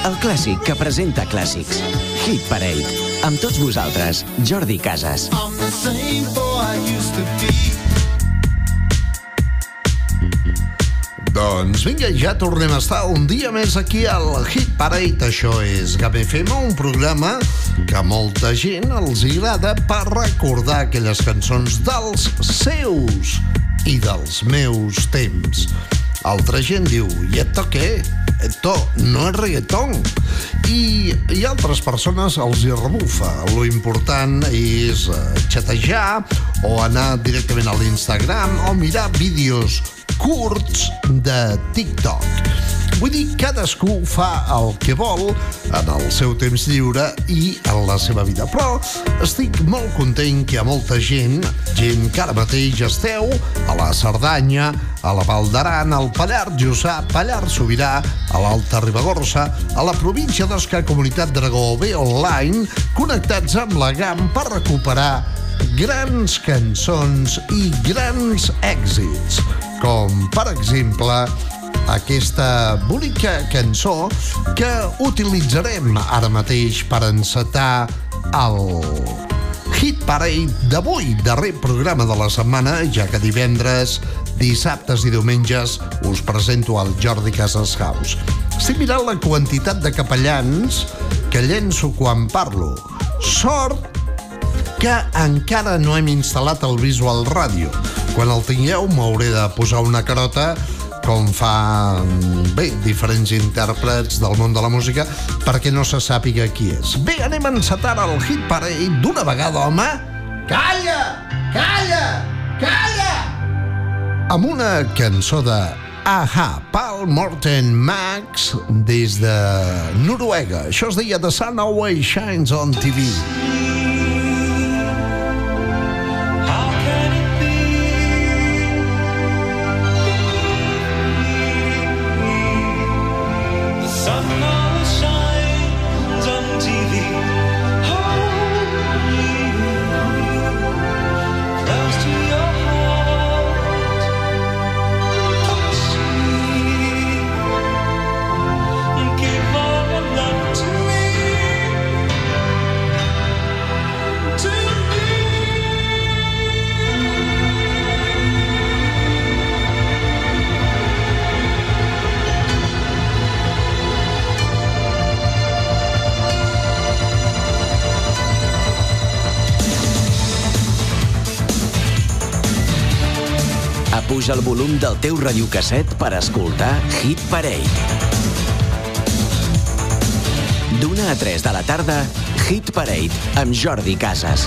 El clàssic que presenta clàssics. Hit Parade. Amb tots vosaltres, Jordi Casas. I'm the same boy I used to be. Doncs vinga, ja tornem a estar un dia més aquí al Hit Parade. Això és GAM FM, un programa que a molta gent els agrada per recordar aquelles cançons dels seus i dels meus temps. Altra gent diu, i esto què? Esto no és reggaeton. I, i altres persones els hi rebufa. Lo important és eh, xatejar o anar directament a l'Instagram o mirar vídeos curts de TikTok. Vull dir, cadascú fa el que vol en el seu temps lliure i en la seva vida. Però estic molt content que hi ha molta gent, gent que ara mateix esteu a la Cerdanya, a la Val d'Aran, al Pallars Jussà, Pallars Sobirà, a l'Alta Ribagorça, a la província d'Osca, Comunitat d'Aragó, bé online, connectats amb la GAM per recuperar grans cançons i grans èxits, com per exemple aquesta bonica cançó que utilitzarem ara mateix per encetar el Hit Parade d'avui, darrer programa de la setmana, ja que divendres, dissabtes i diumenges us presento al Jordi Casas House. Estic mirant la quantitat de capellans que llenço quan parlo. Sort que encara no hem instal·lat el Visual Radio. Quan el tingueu m'hauré de posar una carota com fa bé, diferents intèrprets del món de la música perquè no se sàpiga qui és. Bé, anem a encetar el hit parade d'una vegada, home. Calla! Calla! Calla! Amb una cançó de Aha, Paul Morten Max des de Noruega. Això es deia The Sun Always Shines on TV. Volum del teu radiocasset per escoltar Hit Parade. D'una a 3 de la tarda, Hit Parade amb Jordi Casas.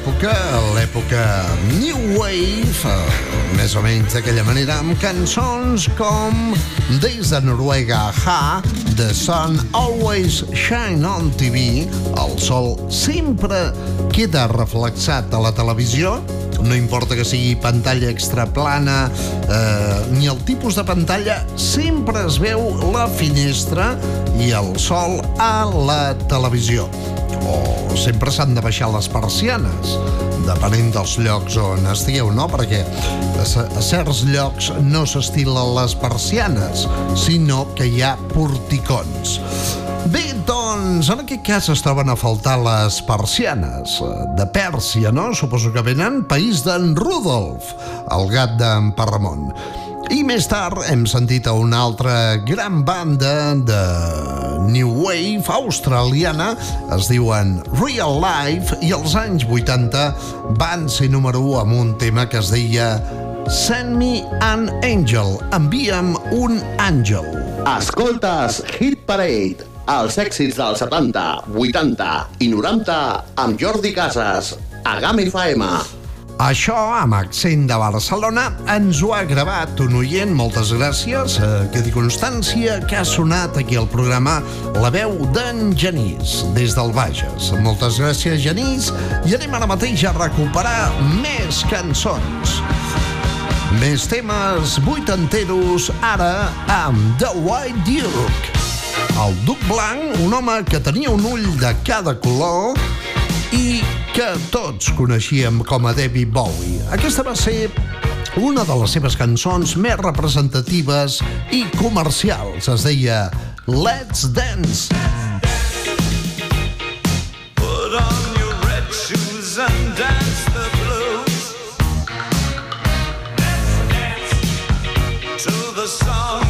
Època, l'època New Wave, més o menys d'aquella manera, amb cançons com Des de Noruega, Ha, The Sun Always Shine on TV, el sol sempre queda reflexat a la televisió, no importa que sigui pantalla extraplana eh, ni el tipus de pantalla, sempre es veu la finestra i el sol a la televisió o sempre s'han de baixar les persianes, depenent dels llocs on estigueu, no? Perquè a certs llocs no s'estilen les persianes, sinó que hi ha porticons. Bé, doncs, en aquest cas es troben a faltar les persianes de Pèrsia, no? Suposo que venen país d'en Rudolf, el gat d'en Parramon. I més tard hem sentit a una altra gran banda de New Wave australiana, es diuen Real Life, i als anys 80 van ser número 1 amb un tema que es deia Send me an angel, envia'm un àngel. Escoltes Hit Parade Els èxits dels 70, 80 i 90 amb Jordi Casas, a GAM FM. Això, amb accent de Barcelona, ens ho ha gravat un oient. Moltes gràcies. Eh, quedi constància que ha sonat aquí al programa la veu d'en Genís, des del Bages. Moltes gràcies, Genís. I anem ara mateix a recuperar més cançons. Més temes vuitanteros, ara amb The White Duke. El Duc Blanc, un home que tenia un ull de cada color i que tots coneixíem com a David Bowie. Aquesta va ser una de les seves cançons més representatives i comercials. Es deia Let's Dance. Put on your red shoes and dance the blues. To the song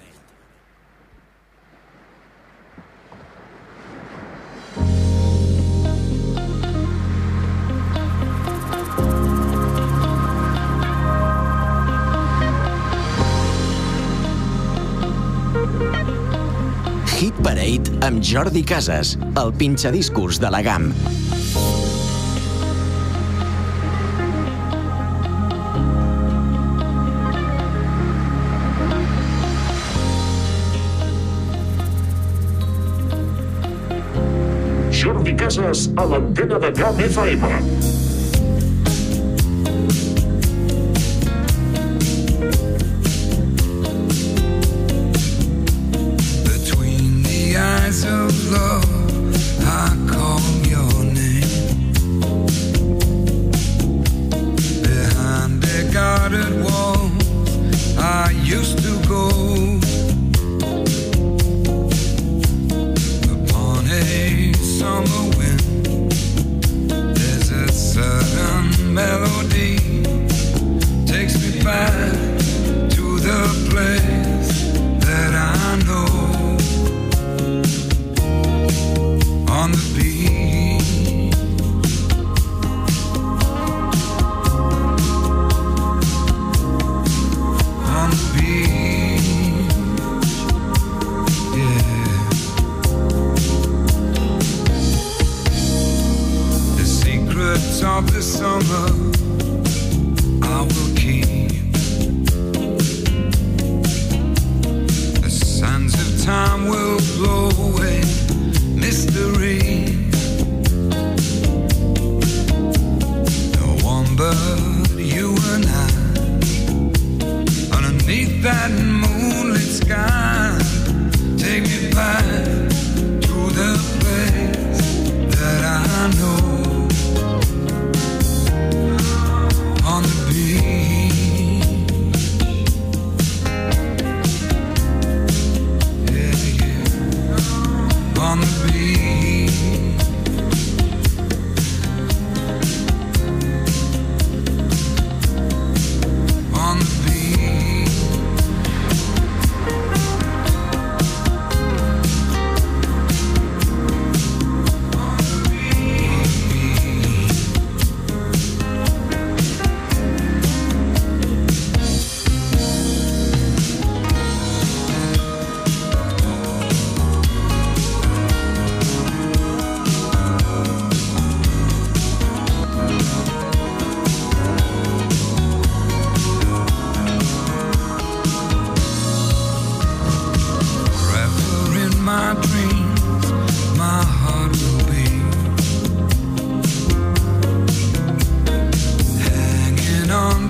Parade amb Jordi Casas, el pinxadiscos de la GAM. Jordi Casas a l'antena de Camp FM.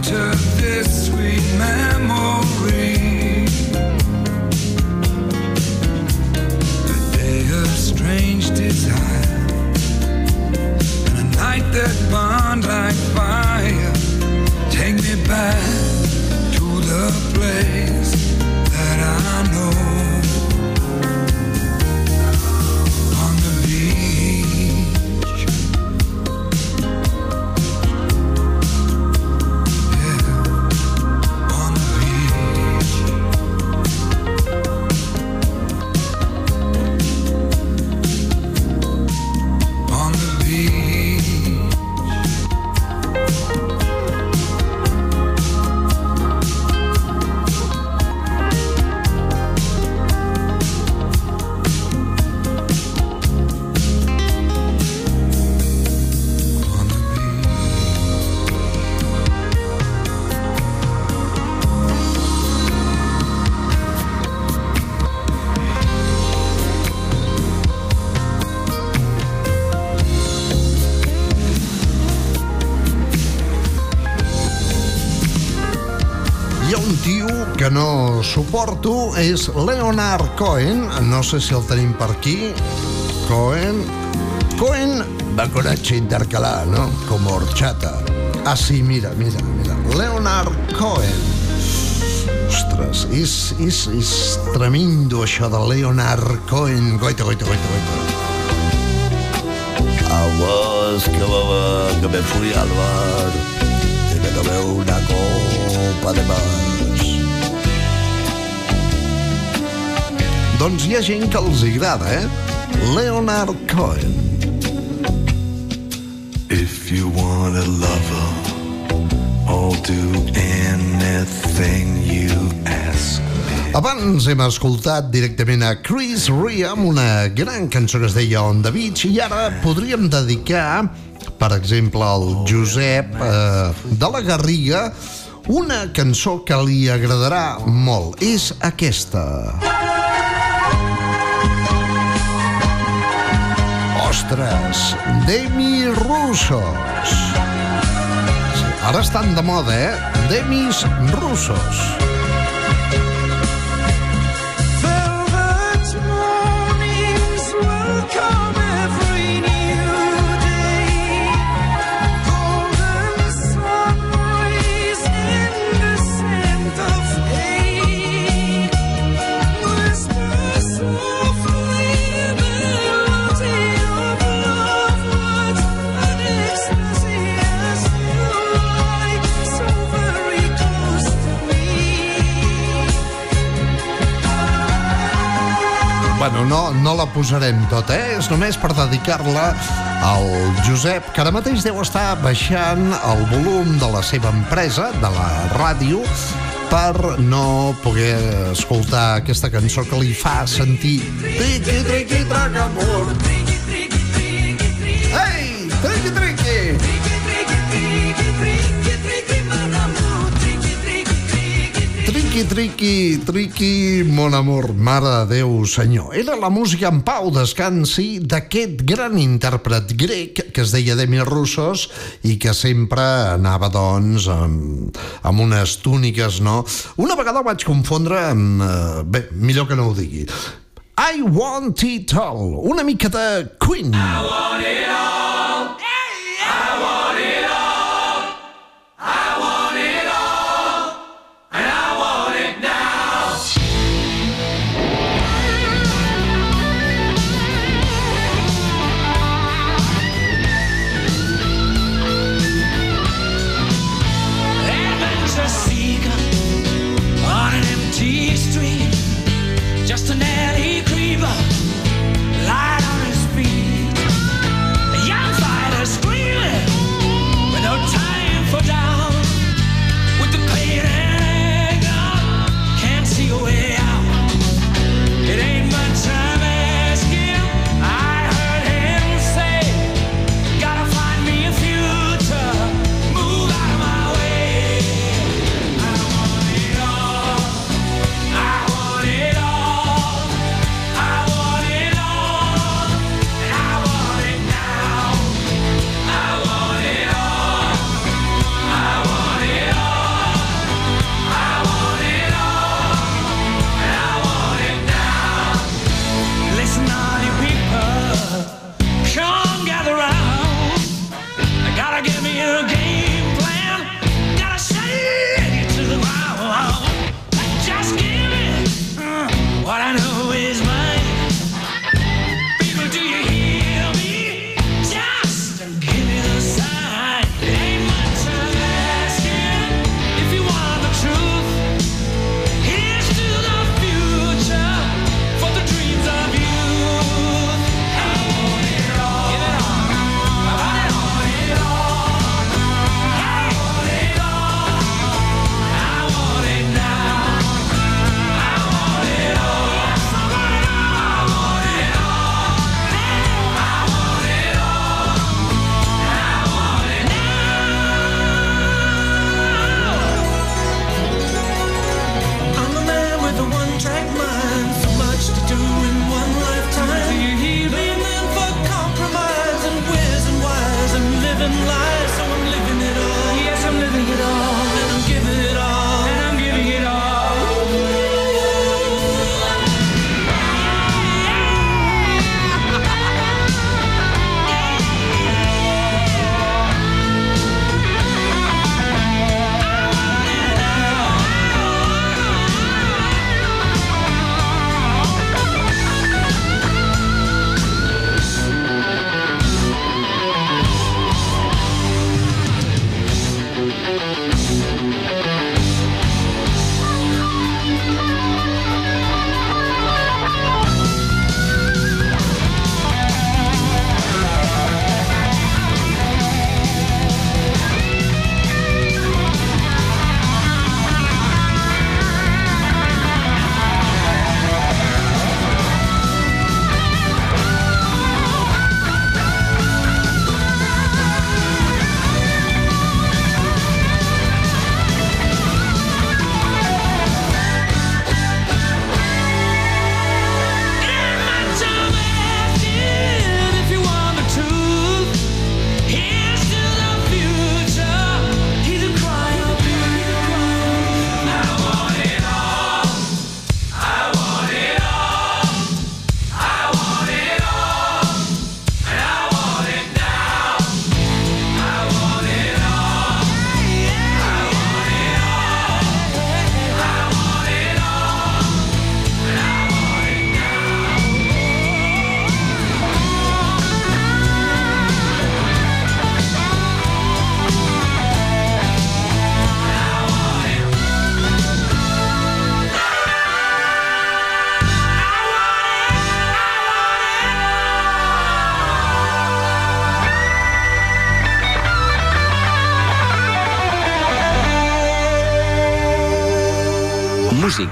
winter. És Leonard Cohen, no sé si el tenim per aquí, Cohen, Cohen va con H intercalar, ¿no? Como horchata. Ah, sí, mira, mira, mira. Leonard Cohen. Ostres, és, és, és tremendo això de Leonard Cohen. Goita, goita, goita, goita. Aguas que baba, que me fui al bar y me tomé una copa de más. Doncs hi ha gent que els agrada, eh? Leonard Cohen. If you want a lover, I'll do anything you ask. Abans hem escoltat directament a Chris Rea amb una gran cançó que es deia On the Beach i ara podríem dedicar, per exemple, al Josep eh, de la Garriga una cançó que li agradarà molt. És aquesta. Ostres, Demi Russos. Ara estan de moda, eh? Demis Russos. Bueno, no, no la posarem tota, eh? És només per dedicar-la al Josep, que ara mateix deu estar baixant el volum de la seva empresa, de la ràdio, per no poder escoltar aquesta cançó que li fa sentir triqui, triqui, traca, amor. Triqui, triqui, triqui, mon amor, mare de Déu, senyor. Era la música en pau, descansi, d'aquest gran intèrpret grec que es deia Demi Russos i que sempre anava, doncs, amb, amb unes túniques, no? Una vegada vaig confondre amb... Eh, bé, millor que no ho digui. I want it all, una mica de Queen. adventure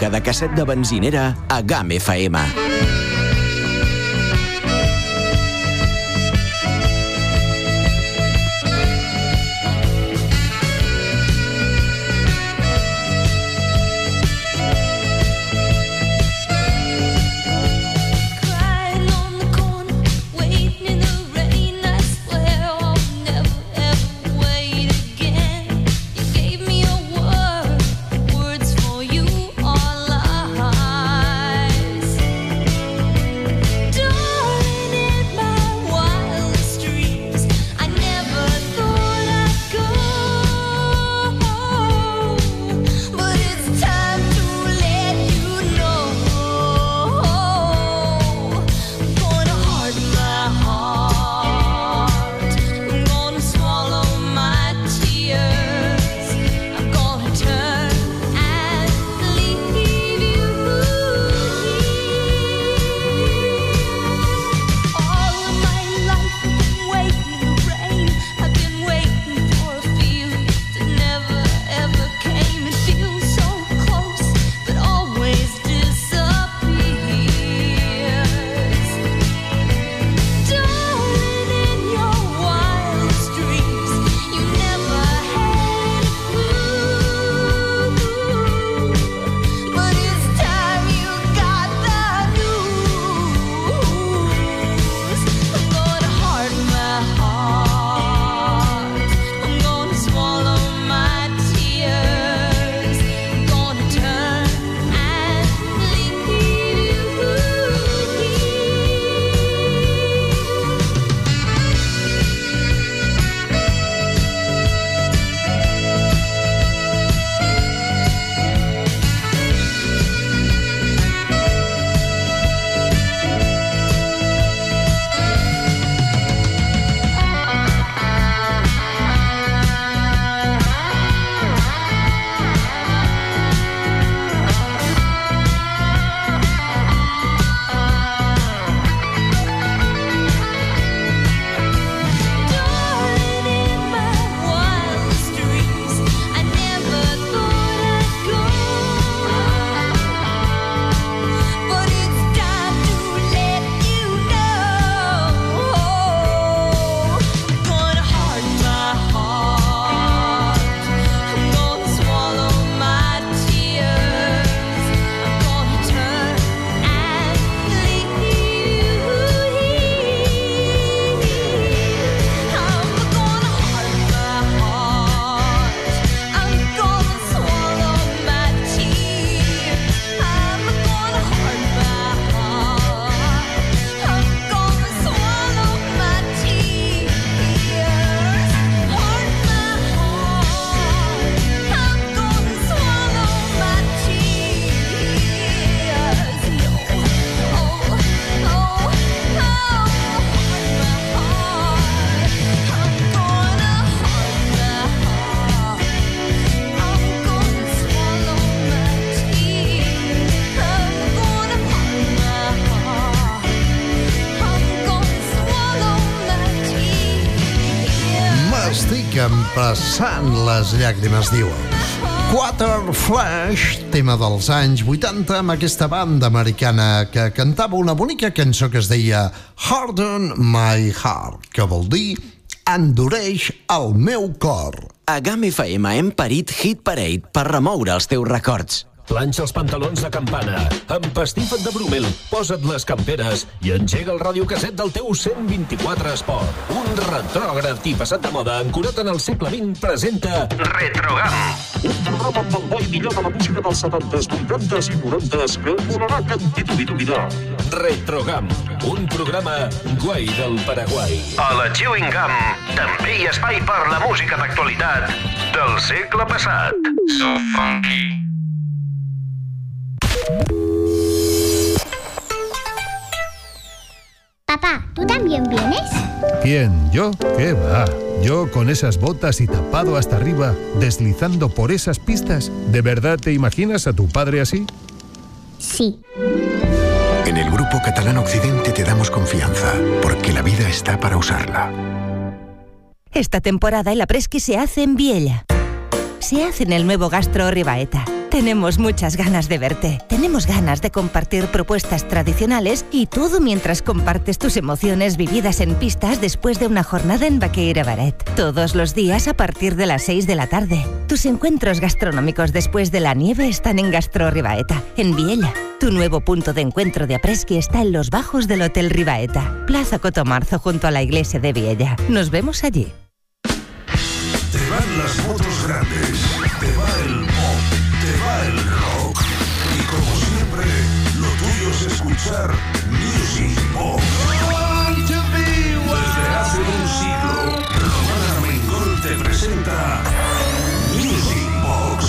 de casset de benzinera a GAM FM. Les llàgrimes, diu. Quarter Flash, tema dels anys 80 amb aquesta banda americana que cantava una bonica cançó que es deia Harden My Heart, que vol dir endureix el meu cor. A GAM FM hem parit Hit Parade per remoure els teus records. Planxa els pantalons de campana, empastifa't de bromel, posa't les camperes i engega el radiocasset del teu 124 Esport. Un retrògraf i passat de moda ancorat en el segle XX presenta Retrogam. Un programa amb el bo i millor de la música dels 70s, 80s i 90s que volarà cantitud i. Retrogam, un programa guai del Paraguai. A la Chewing Gum també hi ha espai per la música d'actualitat del segle passat. So funky. Papá, ¿tú también vienes? ¿Quién? ¿Yo? ¿Qué va? Yo con esas botas y tapado hasta arriba, deslizando por esas pistas. ¿De verdad te imaginas a tu padre así? Sí. En el Grupo Catalán Occidente te damos confianza, porque la vida está para usarla. Esta temporada el apresqui se hace en Viella. Se hace en el nuevo Gastro Ribaeta. Tenemos muchas ganas de verte. Tenemos ganas de compartir propuestas tradicionales y todo mientras compartes tus emociones vividas en pistas después de una jornada en Baqueira Baret. Todos los días a partir de las 6 de la tarde. Tus encuentros gastronómicos después de la nieve están en Gastro Ribaeta, en Viella. Tu nuevo punto de encuentro de apresqui está en los bajos del Hotel Ribaeta, Plaza Cotomarzo junto a la iglesia de Viella. Nos vemos allí. Te van las motos Music Box. Desde hace un siglo, Román Armengol te presenta Music Box.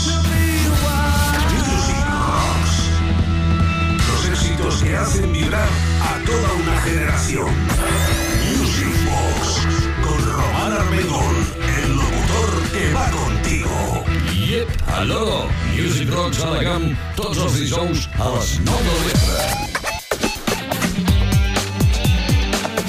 Music Rocks. Los éxitos que hacen vibrar a toda una generación. Music Box con Román Armengol, el locutor que va contigo. Yep, aló, Music Rocks a la GAM, tots els dijous a les 9 del vespre.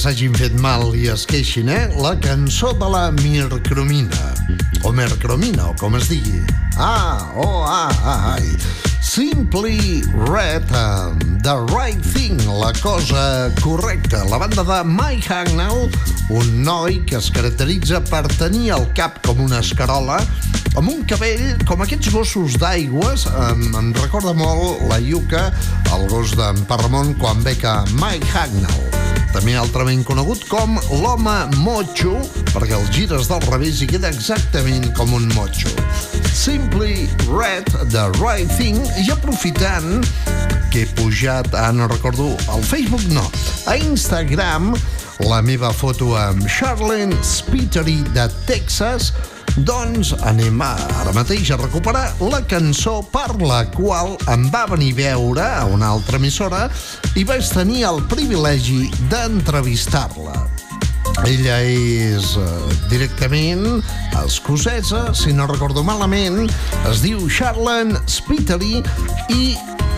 S'hagin fet mal i es queixin, eh? La cançó de la Mircromina. O Mercromina, o com es digui. Ah, oh, ah, ah, ai. Simply Red, um, The Right Thing, la cosa correcta. La banda de Mike Hagnall, un noi que es caracteritza per tenir el cap com una escarola, amb un cabell com aquests gossos d'aigües, em, em recorda molt la Yuka, el gos d'en Parramon, quan beca Mike Hagnall. També altrament conegut com l'home motxo, perquè el gires del revés i queda exactament com un motxo. Simply Red, The Right Thing, i aprofitant que he pujat, ah, no recordo, al Facebook no, a Instagram, la meva foto amb Charlene Spittery de Texas, doncs anem a, ara mateix a recuperar la cançó per la qual em va venir a veure a una altra emissora i vaig tenir el privilegi d'entrevistar-la. Ella és eh, directament escocesa, si no recordo malament, es diu Charlene Spittery i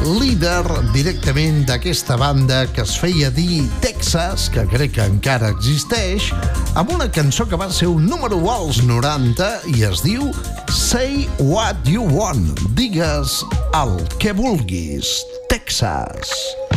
líder directament d'aquesta banda que es feia dir Texas, que crec que encara existeix, amb una cançó que va ser un número 1 als 90 i es diu Say What You Want, digues el que vulguis, Texas. Twenty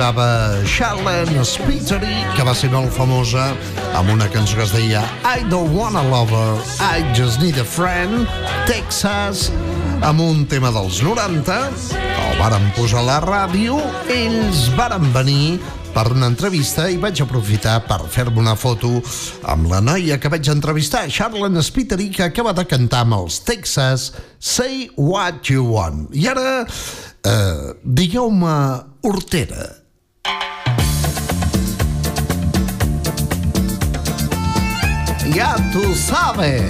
arribava Charlene Spittery, que va ser molt famosa amb una cançó que es deia I don't want a lover, I just need a friend, Texas, amb un tema dels 90, el varen posar a la ràdio, ells varen venir per una entrevista i vaig aprofitar per fer-me una foto amb la noia que vaig entrevistar, Charlene Spiteri, que acaba de cantar amb els Texas Say What You Want. I ara, eh, digueu-me Hortera. Ja tu sabe.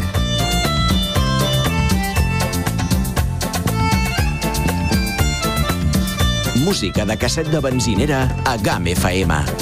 Música de casset de benzinera a GAM FM.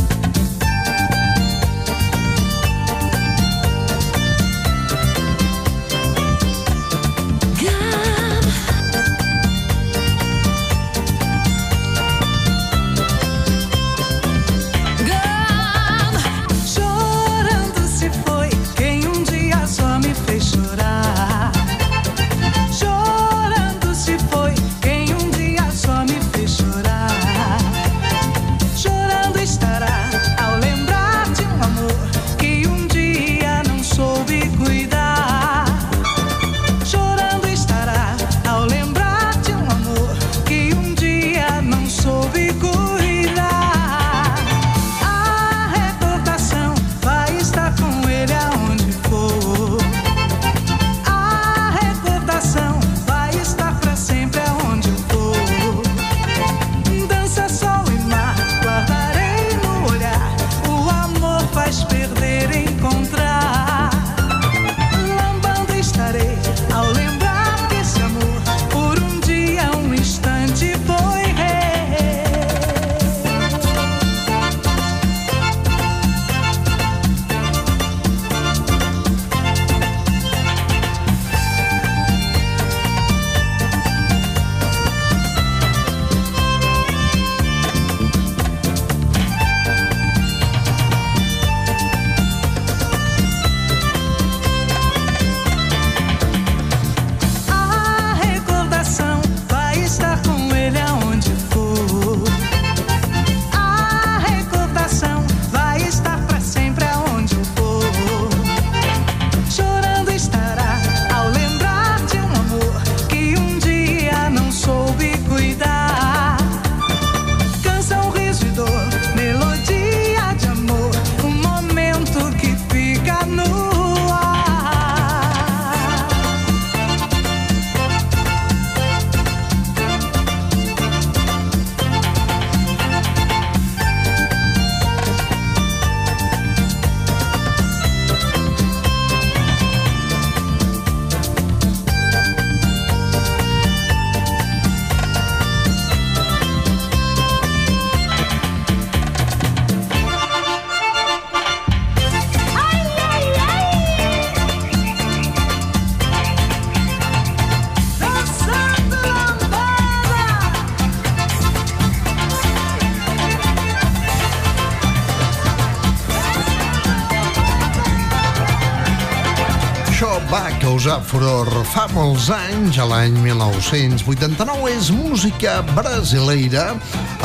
Furor fa molts anys, a l'any 1989. És música brasileira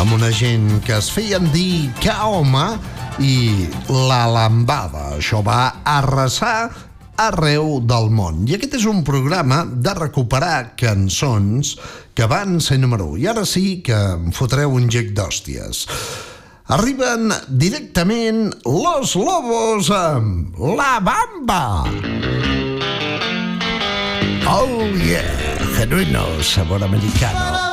amb una gent que es feien dir Kaoma i La Lambada. Això va arrasar arreu del món. I aquest és un programa de recuperar cançons que van ser número 1. I ara sí que em fotreu un gec d'hòsties. Arriben directament Los Lobos amb La Bamba. Oh yeah, genuino sabor americano.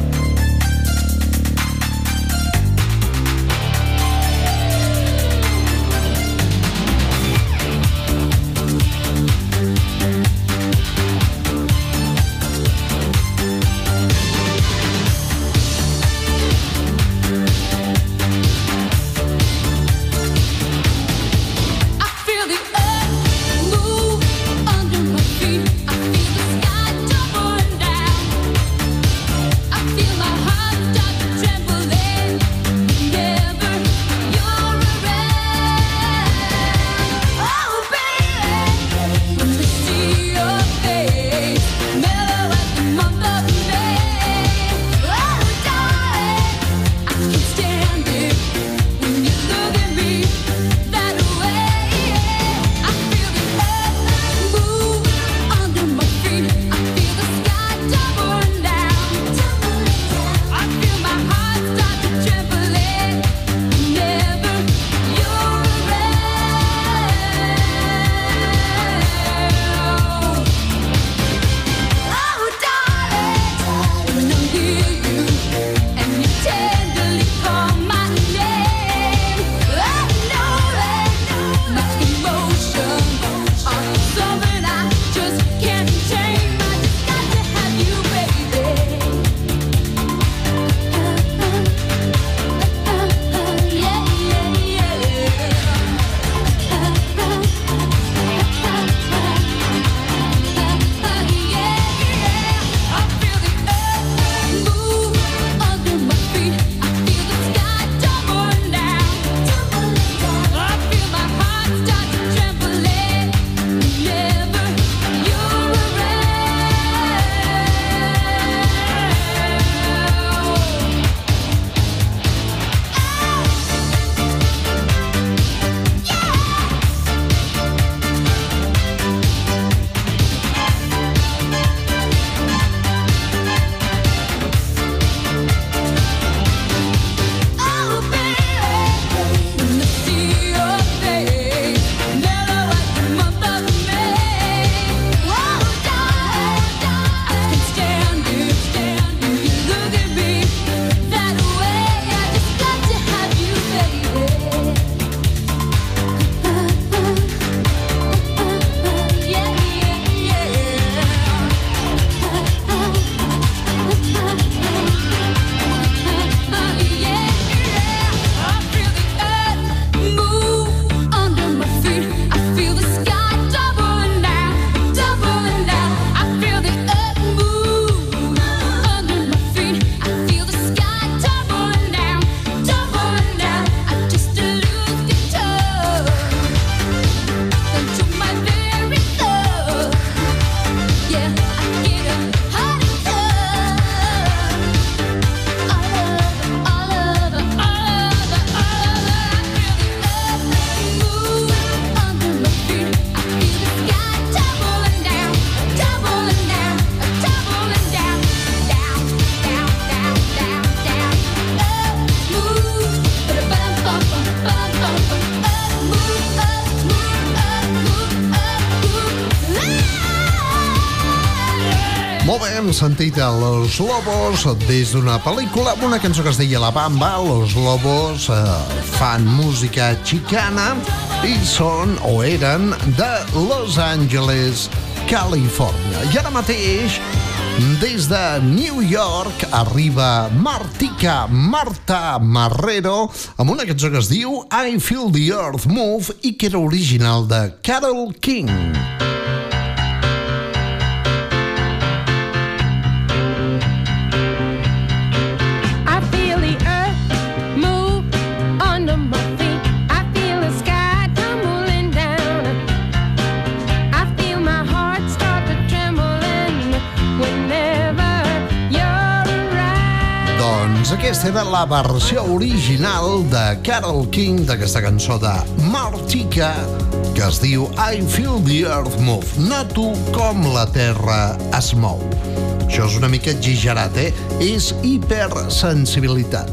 Sentit a Los Lobos des d'una pel·lícula amb una cançó que es deia La Bamba. Los Lobos eh, fan música xicana i són o eren de Los Angeles, Califòrnia. I ara mateix, des de New York, arriba Martica Marta Marrero amb una cançó que es diu I Feel the Earth Move i que era original de Carol King. I Aquesta era la versió original de Carol King d'aquesta cançó de Martica que es diu I Feel the Earth Move. Noto com la Terra es mou. Això és una mica exagerat, eh? És hipersensibilitat.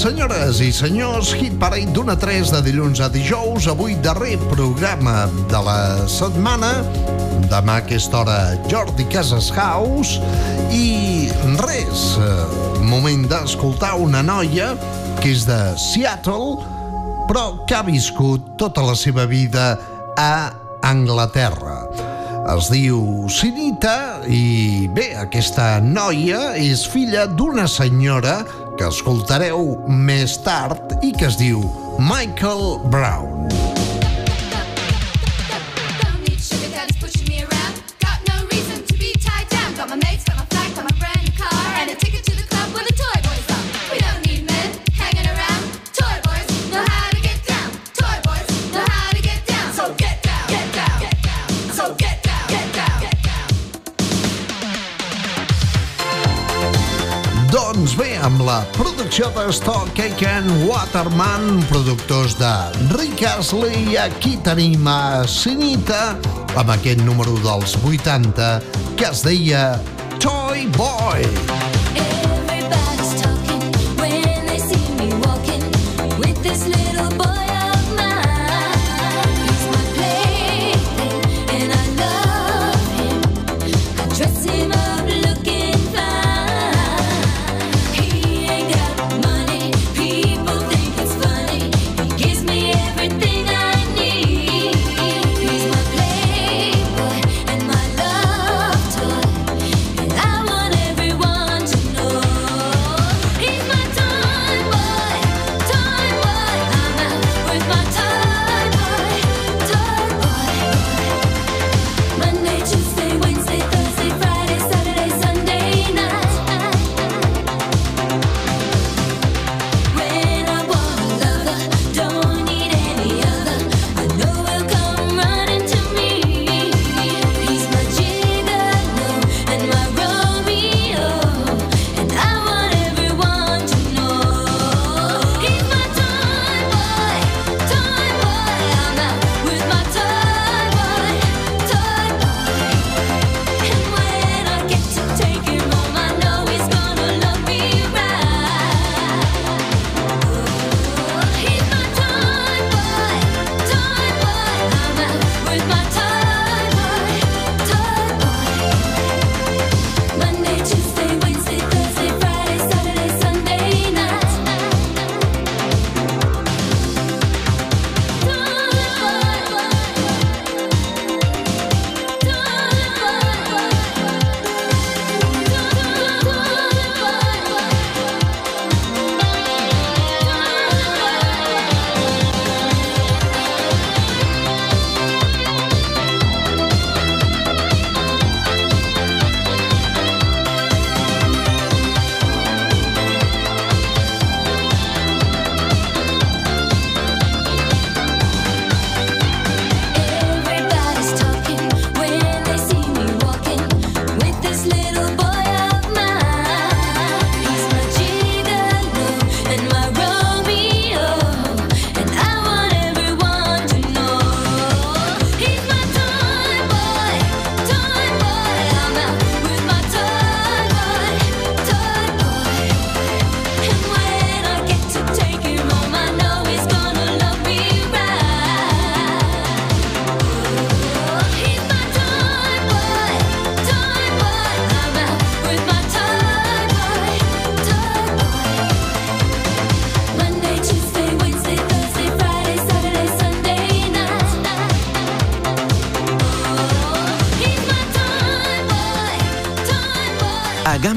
Senyores i senyors, Hit Parade d'una 3 de dilluns a dijous, avui darrer programa de la setmana, demà a aquesta hora Jordi Casas House i res, eh, moment d'escoltar una noia que és de Seattle, però que ha viscut tota la seva vida a Anglaterra. Es diu Sinita i bé, aquesta noia és filla d'una senyora que escoltareu més tard i que es diu Michael Brown. Shutterstock, Cake Waterman, productors de Rick Astley, i aquí tenim a Sinita, amb aquest número dels 80, que es deia Toy Boy. Toy Boy.